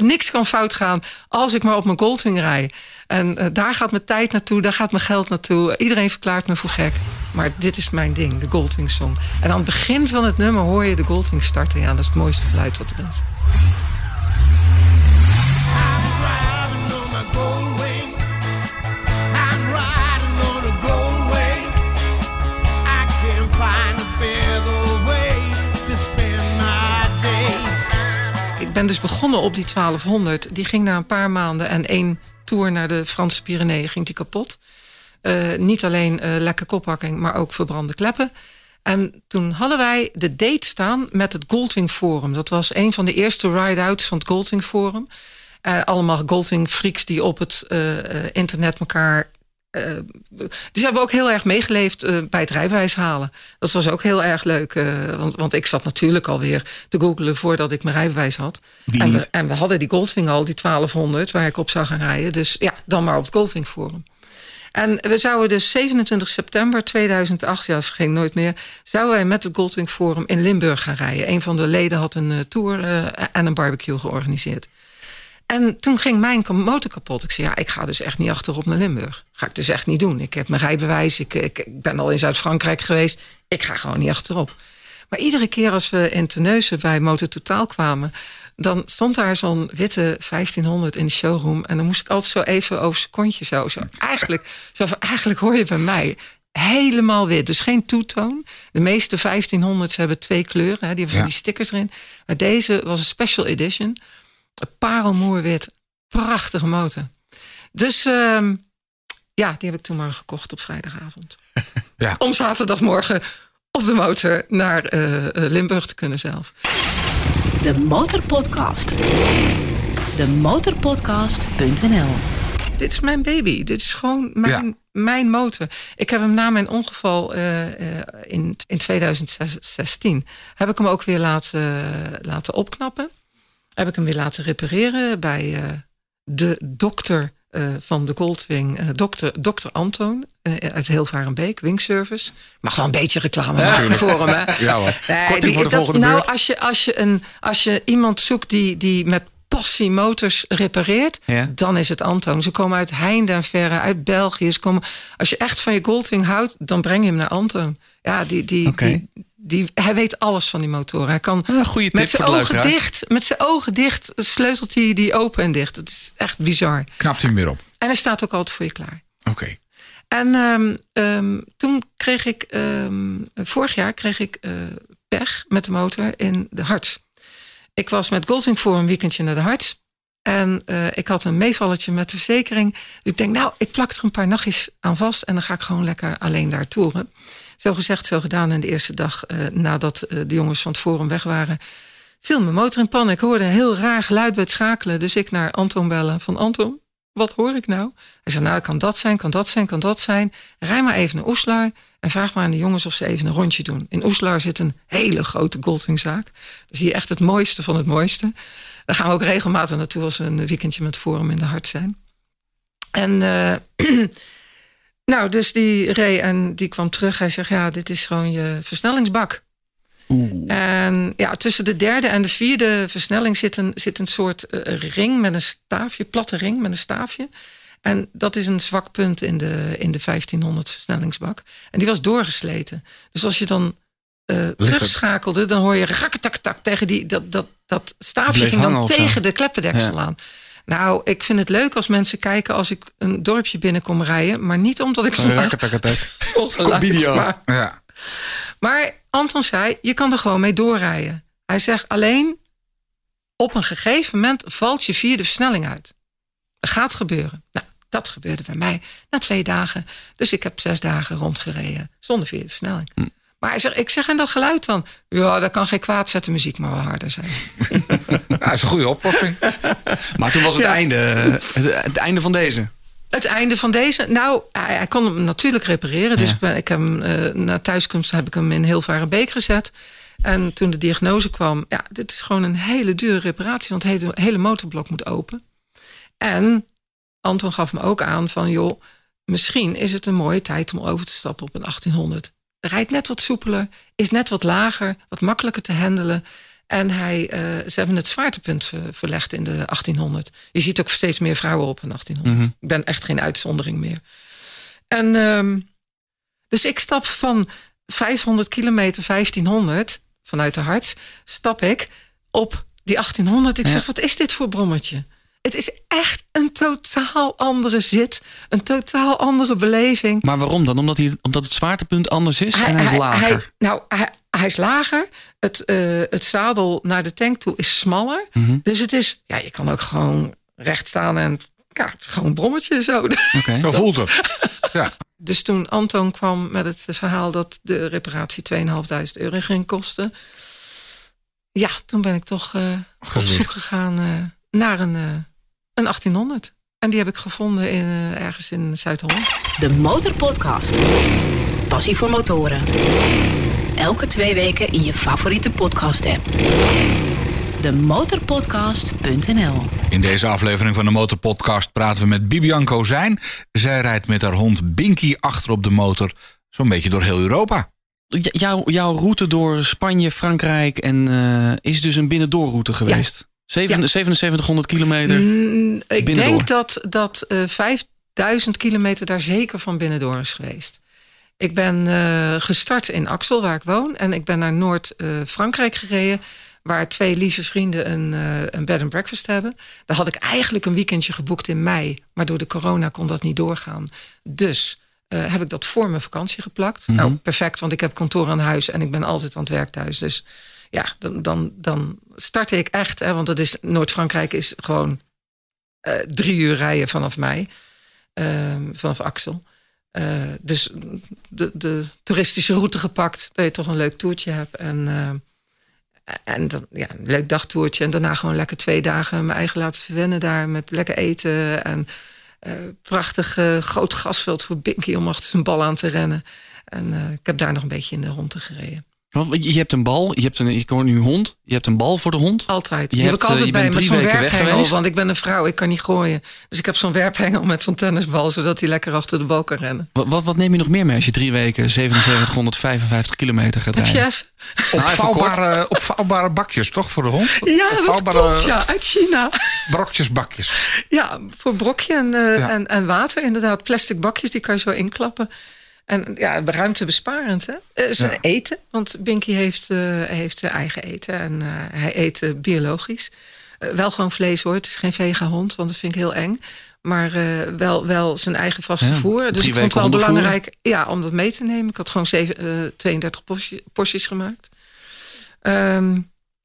niks kan fout gaan als ik maar op mijn Goldwing rij. En daar gaat mijn tijd naartoe, daar gaat mijn geld naartoe. Iedereen verklaart me voor gek. Maar dit is mijn ding, de Goldwing Song. En aan het begin van het nummer hoor je de Goldwing starten. Ja, dat is het mooiste geluid wat er is. Ben dus begonnen op die 1200. Die ging na een paar maanden en één tour naar de Franse Pyreneeën ging die kapot. Uh, niet alleen uh, lekke kophakking, maar ook verbrande kleppen. En toen hadden wij de date staan met het Goldwing Forum. Dat was een van de eerste ride-outs van het Goldwing Forum. Uh, allemaal Goldwing freaks die op het internet elkaar uh, die hebben ook heel erg meegeleefd uh, bij het rijbewijs halen. Dat was ook heel erg leuk. Uh, want, want ik zat natuurlijk alweer te googlen voordat ik mijn rijbewijs had. En we, en we, hadden die Goldwing al, die 1200, waar ik op zou gaan rijden. Dus ja, dan maar op het Goldwing Forum. En we zouden dus 27 september 2008, ja, vergeet nooit meer... zouden wij met het Goldwing Forum in Limburg gaan rijden. Een van de leden had een tour en een barbecue georganiseerd. En toen ging mijn motor kapot. Ik zei, ja, ik ga dus echt niet achterop naar Limburg. Ga ik dus echt niet doen. Ik heb mijn rijbewijs. Ik, ik, ik ben al in Zuid-Frankrijk geweest. Ik ga gewoon niet achterop. Maar iedere keer als we in Terneuzen bij Motor Totaal kwamen... dan stond daar zo'n witte 1500 in de showroom... en dan moest ik altijd zo even over zijn kontje zo. zo. Eigenlijk, zo van, eigenlijk hoor je bij mij helemaal wit. Dus geen toetoon. De meeste 1500's hebben twee kleuren. Hè, die hebben ja. die stickers erin. Maar deze was een special edition parelmoerwit. Prachtige motor. Dus uh, ja, die heb ik toen maar gekocht op vrijdagavond. ja. Om zaterdagmorgen op de motor naar uh, Limburg te kunnen zelf. De Motorpodcast. De motorpodcast.nl Dit is mijn baby. Dit is gewoon mijn, ja. mijn motor. Ik heb hem na mijn ongeval uh, in, in 2016... heb ik hem ook weer laten, laten opknappen heb ik hem weer laten repareren bij uh, de dokter uh, van de Goldwing, uh, dokter, dokter Antoon uit Hilvarenbeek, Wingservice. Mag wel een beetje reclame ja, maken voor hem. Hè? Ja hoor, nee, die, voor de dat, volgende Nou, beurt. als je, als, je een, als je iemand zoekt die, die met passie motors repareert, ja. dan is het Antoon. Ze komen uit heinde en verre, uit België. Ze komen, als je echt van je Goldwing houdt, dan breng je hem naar Antoon. Ja, die, die, okay. die, die, hij weet alles van die motoren. Hij kan ah, goede tip met zijn ogen dicht, met zijn ogen dicht, sleutelt hij die open en dicht. Het is echt bizar. Knapt hij hem weer op. En hij staat ook altijd voor je klaar. Oké. Okay. En um, um, toen kreeg ik, um, vorig jaar kreeg ik uh, pech met de motor in de Harts. Ik was met Goldwing voor een weekendje naar de Harts. En uh, ik had een meevalletje met de verzekering. Dus ik denk, nou, ik plak er een paar nachtjes aan vast. En dan ga ik gewoon lekker alleen daar toeren. Zo gezegd, zo gedaan. En de eerste dag uh, nadat uh, de jongens van het forum weg waren... viel mijn motor in pan. Ik hoorde een heel raar geluid bij het schakelen. Dus ik naar Anton bellen. Van Anton, wat hoor ik nou? Hij zei, nou, kan dat zijn, kan dat zijn, kan dat zijn. Rij maar even naar Oeslar en vraag maar aan de jongens of ze even een rondje doen. In Oeslar zit een hele grote Goldwingzaak. Daar zie je echt het mooiste van het mooiste. Daar gaan we ook regelmatig naartoe als we een weekendje met forum in de hart zijn. En uh, nou, dus die reed en die kwam terug. Hij zegt, ja, dit is gewoon je versnellingsbak. Oeh. En ja, tussen de derde en de vierde versnelling zit een, zit een soort uh, ring met een staafje, platte ring met een staafje. En dat is een zwak punt in de, in de 1500 versnellingsbak. En die was doorgesleten. Dus als je dan uh, terugschakelde, dan hoor je rakketak tegen die, dat, dat, dat staafje ging dan tegen de kleppendeksel ja. aan. Nou, ik vind het leuk als mensen kijken als ik een dorpje binnenkom rijden. Maar niet omdat ik zo maar, ja. Maar Anton zei, je kan er gewoon mee doorrijden. Hij zegt alleen, op een gegeven moment valt je vierde versnelling uit. Dat gaat gebeuren. Nou, dat gebeurde bij mij na twee dagen. Dus ik heb zes dagen rondgereden zonder vierde versnelling. Hm. Maar hij zegt, ik zeg en dat geluid dan? Ja, dat kan geen kwaad, zet de muziek maar wel harder zijn. ja, dat is een goede oplossing. maar toen was het, ja. einde, het, het, einde van deze. Het einde van deze? Nou, hij, hij kon hem natuurlijk repareren. Dus ja. ik heb hem, uh, na thuiskomst heb ik hem in Hilvarenbeek gezet. En toen de diagnose kwam, ja, dit is gewoon een hele dure reparatie, want het hele, hele motorblok moet open. En Anton gaf me ook aan van, joh, misschien is het een mooie tijd om over te stappen op een 1800. Rijdt net wat soepeler, is net wat lager, wat makkelijker te handelen. En hij, eh, ze hebben het zwaartepunt ver- verlegd in de 1800. Je ziet ook steeds meer vrouwen op een 1800. Mhm. Ik ben echt geen uitzondering meer. En ehm, dus ik stap van 500 kilometer 1500 vanuit de hart, stap ik op die 1800. Ik Ja. zeg, wat is dit voor brommetje? Het is echt een totaal andere zit, een totaal andere beleving. Maar waarom dan? Omdat, hij, omdat het zwaartepunt anders is en hij is lager. hij- nou, hij, hij is lager. Het, eh, het zadel naar de tank toe is smaller. Mhm. Dus het is, ja, je kan ook gewoon recht staan en ja, het is gewoon een brommetje zo. Oké. Zo voelt het. Ja. Dus toen Anton kwam met het verhaal dat de reparatie 2.500 euro ging kosten. Ja, toen ben ik toch eh, op zoek gegaan eh, naar een, eh, een 1800. En die heb ik gevonden in, eh, ergens in Zuid-Holland. De Motorpodcast. Passie voor motoren. Elke twee weken in je favoriete podcast app. Demotorpodcast.nl In deze aflevering van de Motorpodcast praten we met Bibian Kozijn. Zij rijdt met haar hond Binky achter op de motor. Zo'n beetje door heel Europa. J- jouw, jouw route door Spanje, Frankrijk en eh, is dus een binnendoorroute geweest. Zeven- Ja. 7700 kilometer. Mm, ik binnendoor. denk dat, dat eh 5000 kilometer daar zeker van binnendoor is geweest. Ik ben eh, gestart in Axel, waar ik woon. En ik ben naar Noord-Frankrijk gereden. Waar twee lieve vrienden een, eh, een bed and breakfast hebben. Daar had ik eigenlijk een weekendje geboekt in mei. Maar door de corona kon dat niet doorgaan. Dus eh, heb ik dat voor mijn vakantie geplakt. Mhm. Nou, perfect, want ik heb kantoor aan huis. En ik ben altijd aan het werk thuis. Dus ja, dan, dan, dan startte ik echt. Hè, want dat is Noord-Frankrijk is gewoon eh, drie uur rijden vanaf mij. ehm, vanaf Axel. Eh, dus de, de toeristische route gepakt. Dat je toch een leuk toertje hebt. En, eh, en dan, ja, een leuk dagtoertje. En daarna gewoon lekker twee dagen mijn eigen laten verwennen daar. Met lekker eten. En prachtig groot gasveld voor Binky om achter zijn bal aan te rennen. En ik heb daar nog een beetje in de ronde gereden. Want je hebt een bal, je hebt een, je hoort nu een hond, je hebt een bal voor de hond. Altijd. Je Die heb hebt, ik eh, altijd je bij bent me. Zo'n weken weg werphengel. geweest. Want ik ben een vrouw, ik kan niet gooien. Dus ik heb zo'n werphengel met zo'n tennisbal. Zodat hij lekker achter de bal kan rennen. Wat, wat, wat neem je nog meer mee als je drie weken 7755 kilometer gaat Heb je rijden? Nou. Opvouwbare, opvouwbare bakjes, toch, voor de hond? Ja, dat Opvouwbare klopt. Ja, uit China. brokjesbakjes. Ja, voor brokje en, eh, Ja. en, en water inderdaad. Plastic bakjes, die kan je zo inklappen. En ja, ruimtebesparend, hè? Eh, zijn Ja. eten, want Binky heeft, eh, heeft zijn eigen eten. En eh, hij eet biologisch. Wel gewoon vlees hoor, het is geen vega-hond, want dat vind ik heel eng. Maar wel, wel zijn eigen vaste Ja, voer. Dus ik vond het wel belangrijk ja, om dat mee te nemen. Ik had gewoon zeven, eh, 32 portie- porties gemaakt. Ehm,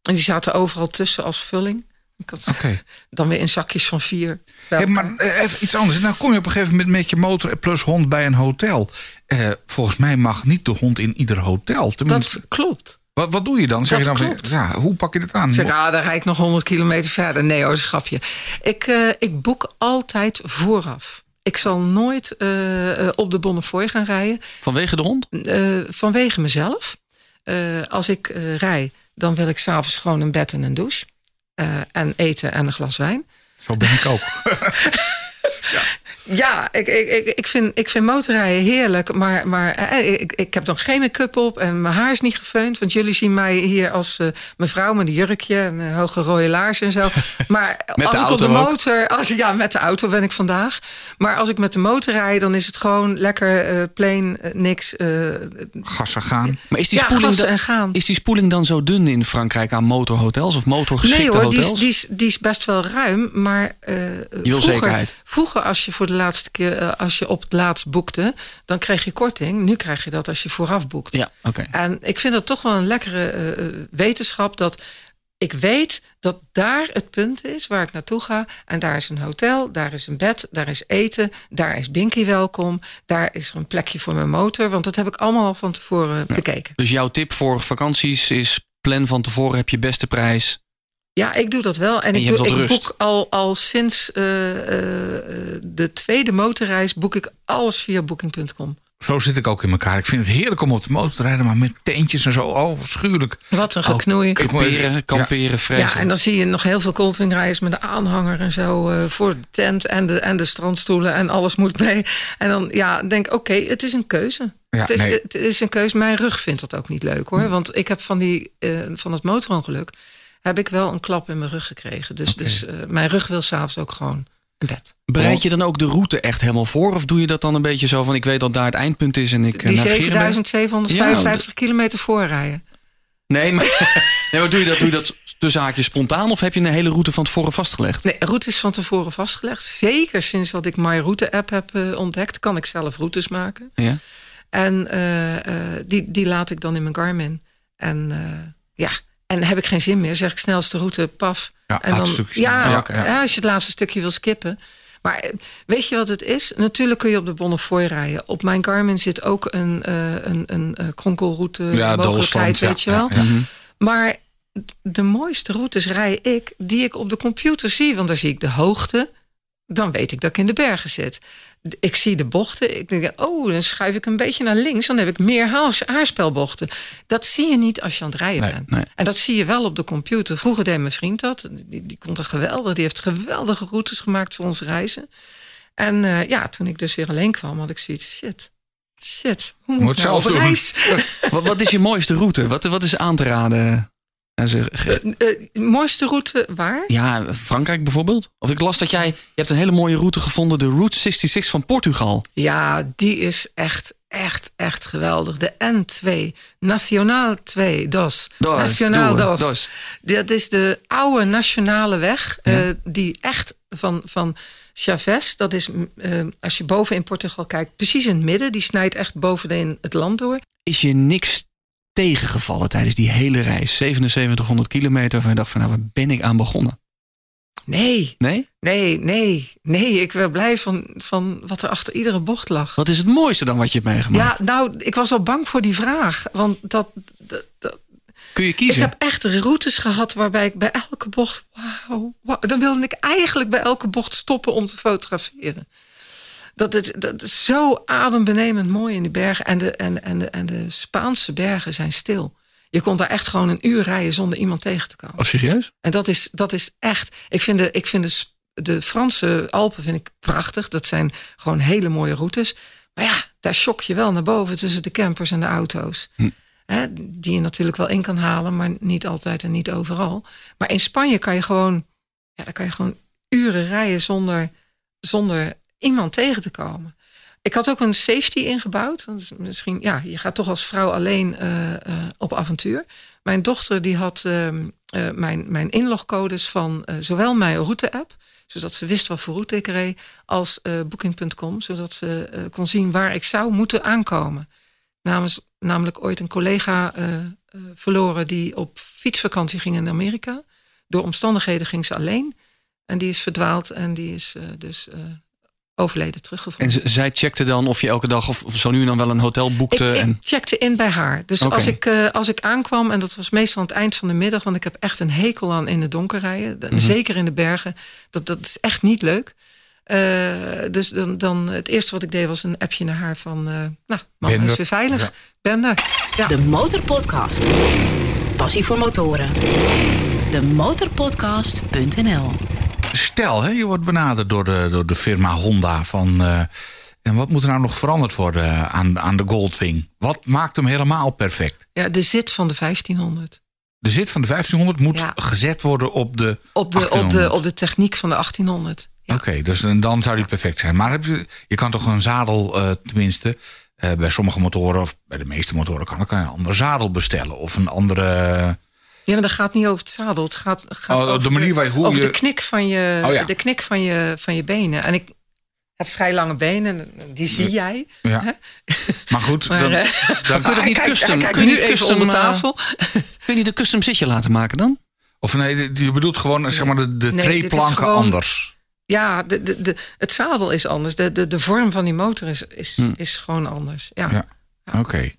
en die zaten overal tussen als vulling. Dan weer in zakjes van vier. Hey, maar eh, even iets anders. Nou kom je op een gegeven moment met je motor plus hond bij een hotel. Eh, volgens mij mag niet de hond in ieder hotel. Tenminste, dat klopt. wat, wat doe je dan? Zeg dat je dan van, klopt. ja, hoe pak je dit aan? Zeg, ah, dan rijd ik nog 100 kilometer verder. Nee hoor, schapje. Ik, eh, ik boek altijd vooraf. Ik zal nooit op de Bonnefoy gaan rijden. Vanwege de hond? eh, vanwege mezelf. Eh, als ik eh rij, dan wil ik s'avonds gewoon een bed en een douche. Eh, en eten en een glas wijn. Zo ben ik ook. Ja, ik, ik, ik, ik, vind, ik vind motorrijden heerlijk. Maar, maar eh, ik, ik heb dan geen make-up op en mijn haar is niet gefeund. Want jullie zien mij hier als eh, mevrouw met een jurkje en eh, hoge rode laars en zo. Maar Met als de ik op de motor... Als, ja, met de auto ben ik vandaag. Maar als ik met de motor rijd, dan is het gewoon lekker eh plain, eh, niks. eh, Gassen gaan. Maar is die, ja, spoeling dan, en gaan. is die spoeling dan zo dun in Frankrijk aan motorhotels of motorgeschikte Nee hoor, die is, hotels? die, is, die is best wel ruim. Maar eh, wil vroeger, zekerheid. Vroeger, als je voor de laatste keer, eh, als je op het laatst boekte, dan kreeg je korting. Nu krijg je dat als je vooraf boekt. Ja, oké. En ik vind dat toch wel een lekkere eh, eh, wetenschap dat ik weet dat daar het punt is waar ik naartoe ga. En daar is een hotel, daar is een bed, daar is eten, daar is Binky welkom, daar is er een plekje voor mijn motor. Want dat heb ik allemaal al van tevoren bekeken. Dus jouw tip voor vakanties is plan van tevoren heb je beste prijs. Ja, ik doe dat wel. En, ik, doe, ik rust. boek al, al sinds eh, eh, de tweede motorreis boek ik alles via booking.com. Zo zit ik ook in elkaar. Ik vind het heerlijk om op de motor te rijden, maar met teentjes en zo. Oh, afschuwelijk. Wat een geknoei. Kamperen, kamperen, Ja, vrezen. en dan zie je nog heel veel Goldwing-rijders met de aanhanger en zo eh, voor de tent en de, en de strandstoelen en alles moet mee. En dan ja, denk ik, oké, het is een keuze. Ja, het, is, nee. het is een keuze. Mijn rug vindt dat ook niet leuk hoor. Want ik heb van, die, eh, van het motorongeluk heb ik wel een klap in mijn rug gekregen. Dus, dus eh, mijn rug wil s'avonds ook gewoon een bed. Bereid je dan ook de route echt helemaal voor? Of doe je dat dan een beetje zo van ik weet dat daar het eindpunt is en ik eh, Die navigeer ermee? 7755 kilometer voorrijden. Nee, maar, nee, maar doe je dat, doe je dat tussen haakjes spontaan of heb je een hele route van tevoren vastgelegd? Nee, route is van tevoren vastgelegd. Zeker sinds dat ik My Route app heb eh, ontdekt, kan ik zelf routes maken. Ja. En die, die laat ik dan in mijn Garmin. En ja, en heb ik geen zin meer, zeg ik snelste route, paf. Ja, en dan, stukje. ja, Ja, ja. ja, als je het laatste stukje wil skippen. Maar eh, weet je wat het is? Natuurlijk kun je op de Bonnefoy rijden. Op mijn Garmin zit ook een, eh, een, een, eh, kronkelroute Ja, mogelijkheid, weet je wel. ja. Maar de mooiste routes rij ik die ik op de computer zie. Want dan zie ik de hoogte. Dan weet ik dat ik in de bergen zit. Ik zie de bochten. Ik denk, oh, dan schuif ik een beetje naar links. Dan heb ik meer haarspelbochten. Dat zie je niet als je aan het rijden Nee, bent. nee. En dat zie je wel op de computer. Vroeger deed mijn vriend dat. Die, die kon er geweldig. Die heeft geweldige routes gemaakt voor onze reizen. En eh, ja, toen ik dus weer alleen kwam, had ik zoiets. Shit, shit. Hoe moet, Moet ik nou zelf doen. Wat, wat is je mooiste route? Wat, wat is aan te raden? Ja, ze- Eh, mooiste route waar? Ja, Frankrijk bijvoorbeeld? Of ik las dat jij, je hebt een hele mooie route gevonden, de Route 66 van Portugal. Ja, die is echt, echt, echt geweldig. De N2, Nationaal 2, DOS. Dos, Nationaal DOS. dos. Dat is de oude nationale weg, Ja. die echt van, van Chaves, dat is als je boven in Portugal kijkt, precies in het midden, die snijdt echt bovenin het land door. Is je niks tegengevallen tijdens die hele reis? 7700 kilometer waarvan je dacht van nou, waar ben ik aan begonnen? Nee, Nee? nee, nee, nee, ik ben blij van, van wat er achter iedere bocht lag. Wat is het mooiste dan wat je hebt meegemaakt? Ja, nou, ik was al bang voor die vraag, want dat, dat, dat, Kun je Ik kiezen? heb echt routes gehad waarbij ik bij elke bocht. Wauw, wauw, dan wilde ik eigenlijk bij elke bocht stoppen om te fotograferen. Dat, het, dat is zo adembenemend mooi in die bergen. En de, en, en, de, en de Spaanse bergen zijn stil. Je kon daar echt gewoon een uur rijden zonder iemand tegen te komen. Oh, serieus? En dat is, dat is echt. Ik vind, de, ik vind de, de Franse Alpen vind ik prachtig. Dat zijn gewoon hele mooie routes. Maar ja, daar shock je wel naar boven tussen de campers en de auto's. Hm. Hè, die je natuurlijk wel in kan halen, maar niet altijd en niet overal. Maar in Spanje kan je gewoon, ja, daar kan je gewoon uren rijden zonder, zonder iemand tegen te komen. Ik had ook een safety ingebouwd. Want is misschien, ja, je gaat toch als vrouw alleen eh, eh, op avontuur. Mijn dochter die had ehm, eh, mijn, mijn inlogcodes van zowel mijn route-app, zodat ze wist wat voor route ik reed, als Booking.com, zodat ze kon zien waar ik zou moeten aankomen. Namens, namelijk ooit een collega verloren die op fietsvakantie ging in Amerika. Door omstandigheden ging ze alleen. En die is verdwaald en die is dus overleden En teruggevonden. z- zij checkte dan of je elke dag of zo nu en dan wel een hotel boekte. Ik, ik en... checkte in bij haar. Dus als, ik, eh, als ik aankwam, en dat was meestal aan het eind van de middag, want ik heb echt een hekel aan in het donker rijden. Mhm. Zeker in de bergen. Dat, dat is echt niet leuk. Eh, dus dan, dan het eerste wat ik deed was een appje naar haar van, eh, nou, mama is er. weer veilig. Ja. Ben er. Ja. De Motorpodcast. Passie voor motoren. De motorpodcast.nl Stel, hè, je wordt benaderd door de, door de firma Honda van... eh, en wat moet er nou nog veranderd worden aan, aan de Goldwing? Wat maakt hem helemaal perfect? ja, de zit van de 1500. De zit van de 1500 moet Ja. gezet worden op de Op de, op, 1800. de, op de techniek van de 1800. Ja. Oké, dus dan- zou die perfect zijn. Maar heb je, je kan toch een zadel, eh, tenminste, eh, bij sommige motoren, of bij de meeste motoren, kan, je een andere zadel bestellen. Of een andere. Ja, maar dat gaat niet over het zadel. Het gaat, gaat Oh, de over, manier waar je- hoe over je- de knik van je, Oh ja. de knik van je, van je benen. En ik heb vrij lange benen, die zie jij. Ja. Maar goed, Maar, dan, eh, dan- Kun je dat niet Kijk, custom? kijk, kun je niet custom onder eh, tafel. kun je niet een custom zitje laten maken dan? of nee, je bedoelt gewoon zeg maar, de, de Nee, treeplanken gewoon- anders. Ja, de, de, de, het zadel is anders. De, de, de vorm van die motor is, is, Hm. is gewoon anders. Ja. Ja. Oké.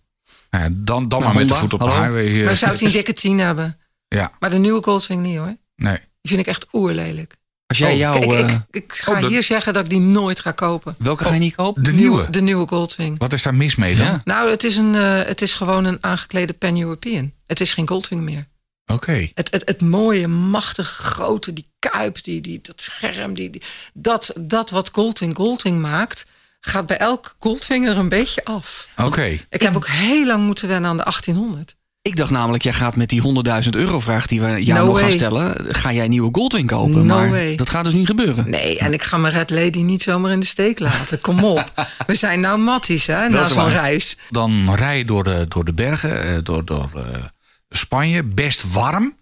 Nou ja, dan dan maar Nou, met de voet op de highway. hier. Maar zou hij een dikke 10 hebben? Ja, Maar de nieuwe Goldwing niet hoor. nee. Die vind ik echt oerlelijk. Als jij Oh, jouw... Kijk, ik, eh, ik ga oh, hier zeggen dat ik die nooit ga kopen. welke ga je niet kopen? De nieuwe. De nieuwe Goldwing. Wat is daar mis mee dan? Ja. Nou, het is, een, eh, het is gewoon een aangeklede Pan-European. Het is geen Goldwing meer. Oké. Het, het, het mooie, machtige, grote, die kuip, die, die, dat scherm, die, die, dat, dat wat Goldwing Goldwing maakt, gaat bij elk Goldwing er een beetje af. Oké. Ik heb ook heel lang moeten wennen aan de 1800. Ik dacht namelijk, jij gaat met die 100.000 euro vraag die we jou No nog gaan stellen... ga jij een nieuwe Goldwing kopen. No maar way. dat gaat dus niet gebeuren. Nee, en ik ga mijn Red Lady niet zomaar in de steek laten. Kom op. We zijn nou matties, hè, na is zo'n reis. Dan rij je door de, door de bergen, eh, door, door eh, Spanje, best warm.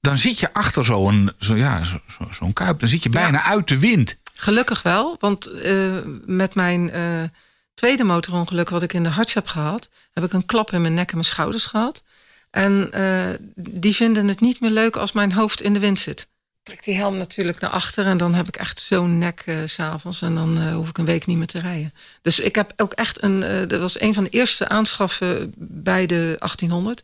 Dan zit je achter zo'n zo, ja, zo, zo, zo'n kuip. Dan zit je bijna uit de wind. Gelukkig wel, want eh, met mijn eh, tweede motorongeluk wat ik in de harts heb gehad, heb ik een klap in mijn nek en mijn schouders gehad. En eh, die vinden het niet meer leuk als mijn hoofd in de wind zit. Trek die helm natuurlijk naar achter en dan heb ik echt zo'n nek eh, s s'avonds en dan eh, hoef ik een week niet meer te rijden. Dus ik heb ook echt een, dat was een van de eerste aanschaffen bij de 1800.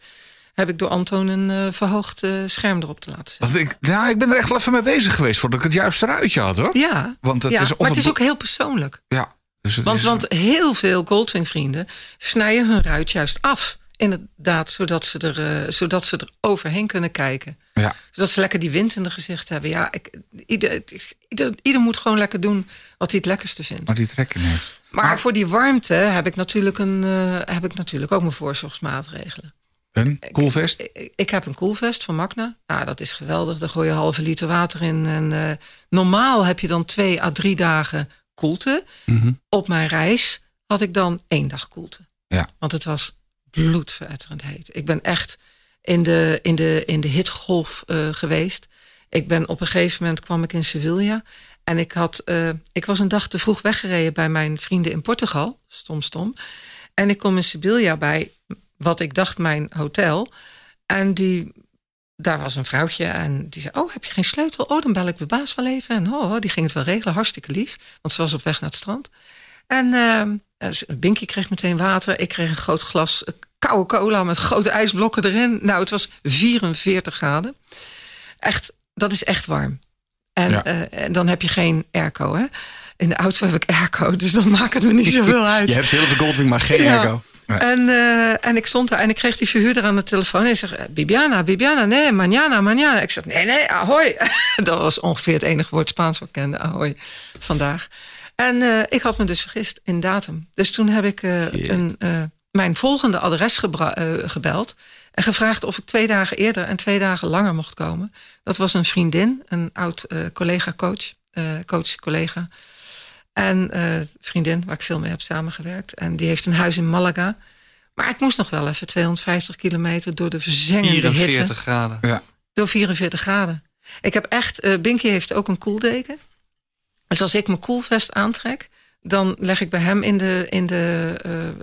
Heb ik door Anton een verhoogd scherm erop te laten zetten. Ik, nou, ik ben er echt wel even mee bezig geweest voordat ik het juiste ruitje had hoor. Ja, Want het ja is maar het is ook heel persoonlijk. Ja, dus het Want, is- want heel veel Goldwing vrienden snijden hun ruit juist af. Inderdaad, zodat ze er, eh, zodat ze er overheen kunnen kijken. ja. Zodat ze lekker die wind in de gezicht hebben. Ja, ik, ieder, ieder, ieder moet gewoon lekker doen wat hij het lekkerste vindt. maar die trekking heeft. Maar voor die warmte heb ik natuurlijk, een, eh, heb ik natuurlijk ook mijn voorzorgsmaatregelen. Een koelvest? Ik, ik heb een koelvest van Magna. Nou, dat is geweldig. Daar gooi je halve liter water in. En eh, normaal heb je dan twee à drie dagen koelte. Mhm. Op mijn reis had ik dan één dag koelte. Ja. Want het was bloedverletterend heet. Ik ben echt in de, in de, in de hittegolf eh, geweest. Ik ben op een gegeven moment kwam ik in Sevilla. En ik, had, eh, ik was een dag te vroeg weggereden bij mijn vrienden in Portugal. Stom, stom. En ik kom in Sevilla bij wat ik dacht mijn hotel. En die, daar was een vrouwtje en die zei... oh, heb je geen sleutel? Oh, dan bel ik de baas wel even. En oh, die ging het wel regelen, hartstikke lief. Want ze was op weg naar het strand. En eh, dus Binky kreeg meteen water. Ik kreeg een groot glas eh, koude cola met grote ijsblokken erin. Nou, het was 44 graden. Echt, dat is echt warm. En, Ja. eh, en dan heb je geen airco, hè? In de auto heb ik airco, dus dan maakt het me niet zoveel uit. Je hebt veel op de Goldwing, maar geen Ja. airco. En, eh, en ik stond daar en ik kreeg die verhuurder aan de telefoon. En hij zegt, Bibiana, Bibiana, nee, mañana, mañana. Ik zeg, nee, nee, ahoy. Dat was ongeveer het enige woord Spaans wat ik kende, ahoy, vandaag. En eh, ik had me dus vergist in datum. Dus toen heb ik eh, een, eh, mijn volgende adres gebeld. En gevraagd of ik twee dagen eerder en twee dagen langer mocht komen. Dat was een vriendin, een oud eh, collega-coach, eh, coach-collega. En eh, vriendin waar ik veel mee heb samengewerkt. En die heeft een huis in Malaga. Maar ik moest nog wel even 250 kilometer door de verzengende hitte. 44 graden. Ja. Door 44 graden. Ik heb echt, eh Binky heeft ook een koeldeken. Dus als ik mijn koelvest aantrek, dan leg ik bij hem in de, in de eh, eh,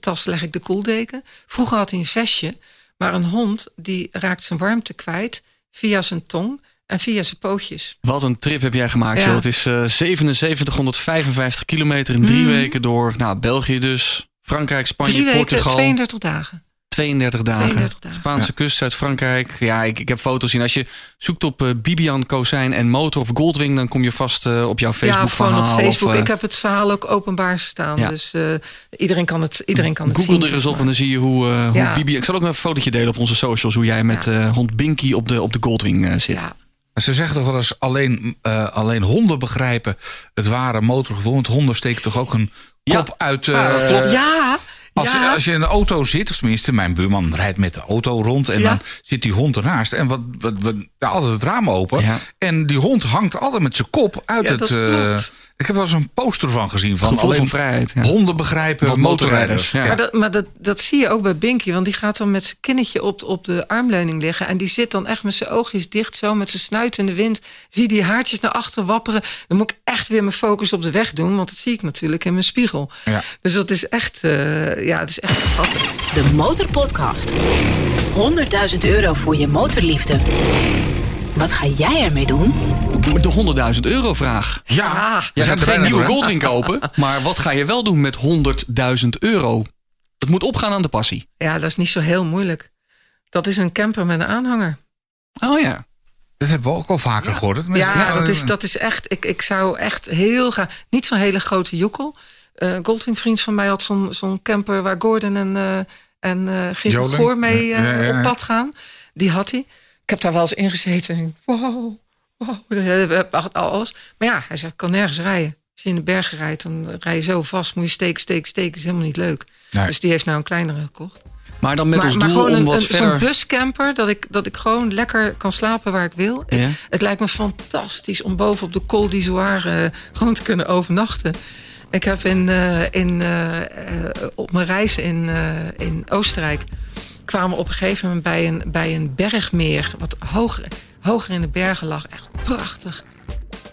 tas leg ik de koeldeken. Vroeger had hij een vestje, maar een hond die raakt zijn warmte kwijt via zijn tong en via zijn pootjes. Wat een trip heb jij gemaakt, Ja. joh. Het is eh 7755 kilometer in drie Mhm. weken door nou, België dus, Frankrijk, Spanje, Drie weken, Portugal. 32 dagen. 32 dagen. 32 dagen. Spaanse kust uit Frankrijk. Ja, ik, ik heb foto's zien. Als je zoekt op eh, Bibian Kozijn en motor of Goldwing, dan kom je vast eh, op jouw Facebook ja, gewoon verhaal. op Facebook. Of, eh, ik heb het verhaal ook openbaar staan. Ja. Dus eh, iedereen kan het, iedereen kan het Google zien. er zeg eens op en dan zie je hoe, eh hoe Ja. Bibi... Ik zal ook nog een fotootje delen op onze socials. Hoe jij met Ja. eh, hond Binky op de, op de Goldwing eh, zit. Ja, Ze zeggen toch wel eens alleen, eh, alleen honden begrijpen het ware motorgevoel. Want honden steken toch ook een Ja. kop uit. eh, Ah, dat klopt. ja, Als, ja. als je in een auto zit, of tenminste, mijn buurman rijdt met de auto rond en Ja. dan zit die hond ernaast. En wat, wat, altijd het raam open. Ja. En die hond hangt altijd met zijn kop uit het. eh. Ik heb wel eens een poster van gezien van Gevoel alleen van vrijheid. Ja. honden begrijpen motorrijders. motorrijders, ja. Maar, dat, maar dat, dat zie je ook bij Binky, want die gaat dan met zijn kinnetje op, op de armleuning liggen. En die zit dan echt met zijn oogjes dicht, zo met zijn snuit in de wind. Zie die haartjes naar achter wapperen. Dan moet ik echt weer mijn focus op de weg doen, want dat zie ik natuurlijk in mijn spiegel. Ja. Dus dat is echt, eh, ja, het is echt schattig. De Motorpodcast. 100.000 euro voor je motorliefde. Wat ga jij ermee doen? De 100.000 euro vraag. Ja, Je gaat geen nieuwe? Goldwing kopen. Maar wat ga je wel doen met 100.000 euro? Het moet opgaan aan de passie. Ja, dat is niet zo heel moeilijk. Dat is een camper met een aanhanger. Oh ja. Dat hebben we ook al vaker gehoord. Mensen- Ja, dat, is, dat is echt. Ik, ik zou echt heel graag. Niet zo'n hele grote joekel. Eh Goldwing vriend van mij had zo'n zo'n camper waar Gordon en, eh en eh Gerard Joling? Goor mee Ja, ja, ja, ja. op pad gaan. Die had hij. Ik heb daar wel eens in gezeten. En ik, wow, wow, we alles. Maar ja, hij zegt, ik kan nergens rijden. Als je in de bergen rijdt, dan rij je zo vast. Moet je steken, steken, steken. is helemaal niet leuk. Nee. Dus die heeft nou een kleinere gekocht. Maar dan met maar maar doel gewoon om een, wat een, verder... zo'n buscamper, dat ik, dat ik gewoon lekker kan slapen waar ik wil. Ja. het lijkt me fantastisch om boven op de Col d'Izoire eh, gewoon te kunnen overnachten. Ik heb in, eh, in, eh, op mijn reis in, in Oostenrijk... kwamen we op een gegeven moment bij een, bij een bergmeer... wat hoger, hoger in de bergen lag. Echt prachtig.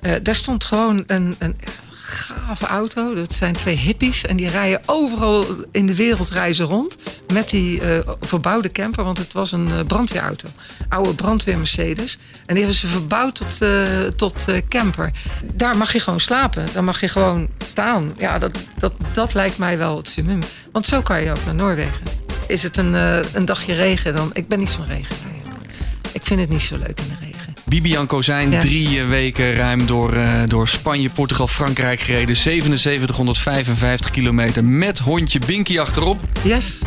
Eh, daar stond gewoon een, een gave auto. Dat zijn twee hippies. En die rijden overal in de wereld reizen rond. Met die eh, verbouwde camper. Want het was een eh, brandweerauto. Oude brandweer Mercedes. En die hebben ze verbouwd tot, tot camper. Daar mag je gewoon slapen. Daar mag je gewoon staan. Ja, dat, dat, dat lijkt mij wel het summum. Want zo kan je ook naar Noorwegen. Is het een, een dagje regen dan... Ik ben niet zo'n regenrijder. Ik vind het niet zo leuk in de regen. Bibian Kozijn, Yes. drie eh, weken ruim door, eh, door Spanje, Portugal, Frankrijk gereden. 7755 kilometer met hondje Binky achterop. Yes,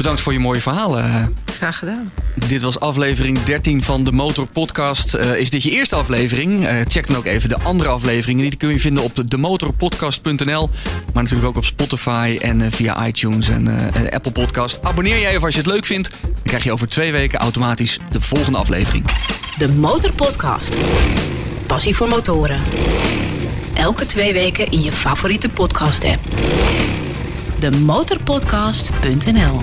Bedankt voor je mooie verhalen. graag gedaan. Dit was aflevering 13 van de Motor Podcast. Eh, is dit je eerste aflevering? Eh, check dan ook even de andere afleveringen. Die kun je vinden op de demotorpodcast.nl. Maar natuurlijk ook op Spotify en eh, via iTunes en, eh, en Apple Podcast. Abonneer je even als je het leuk vindt. Dan krijg je over twee weken automatisch de volgende aflevering. De Motorpodcast. Passie voor motoren. Elke twee weken in je favoriete podcast app. De motorpodcast.nl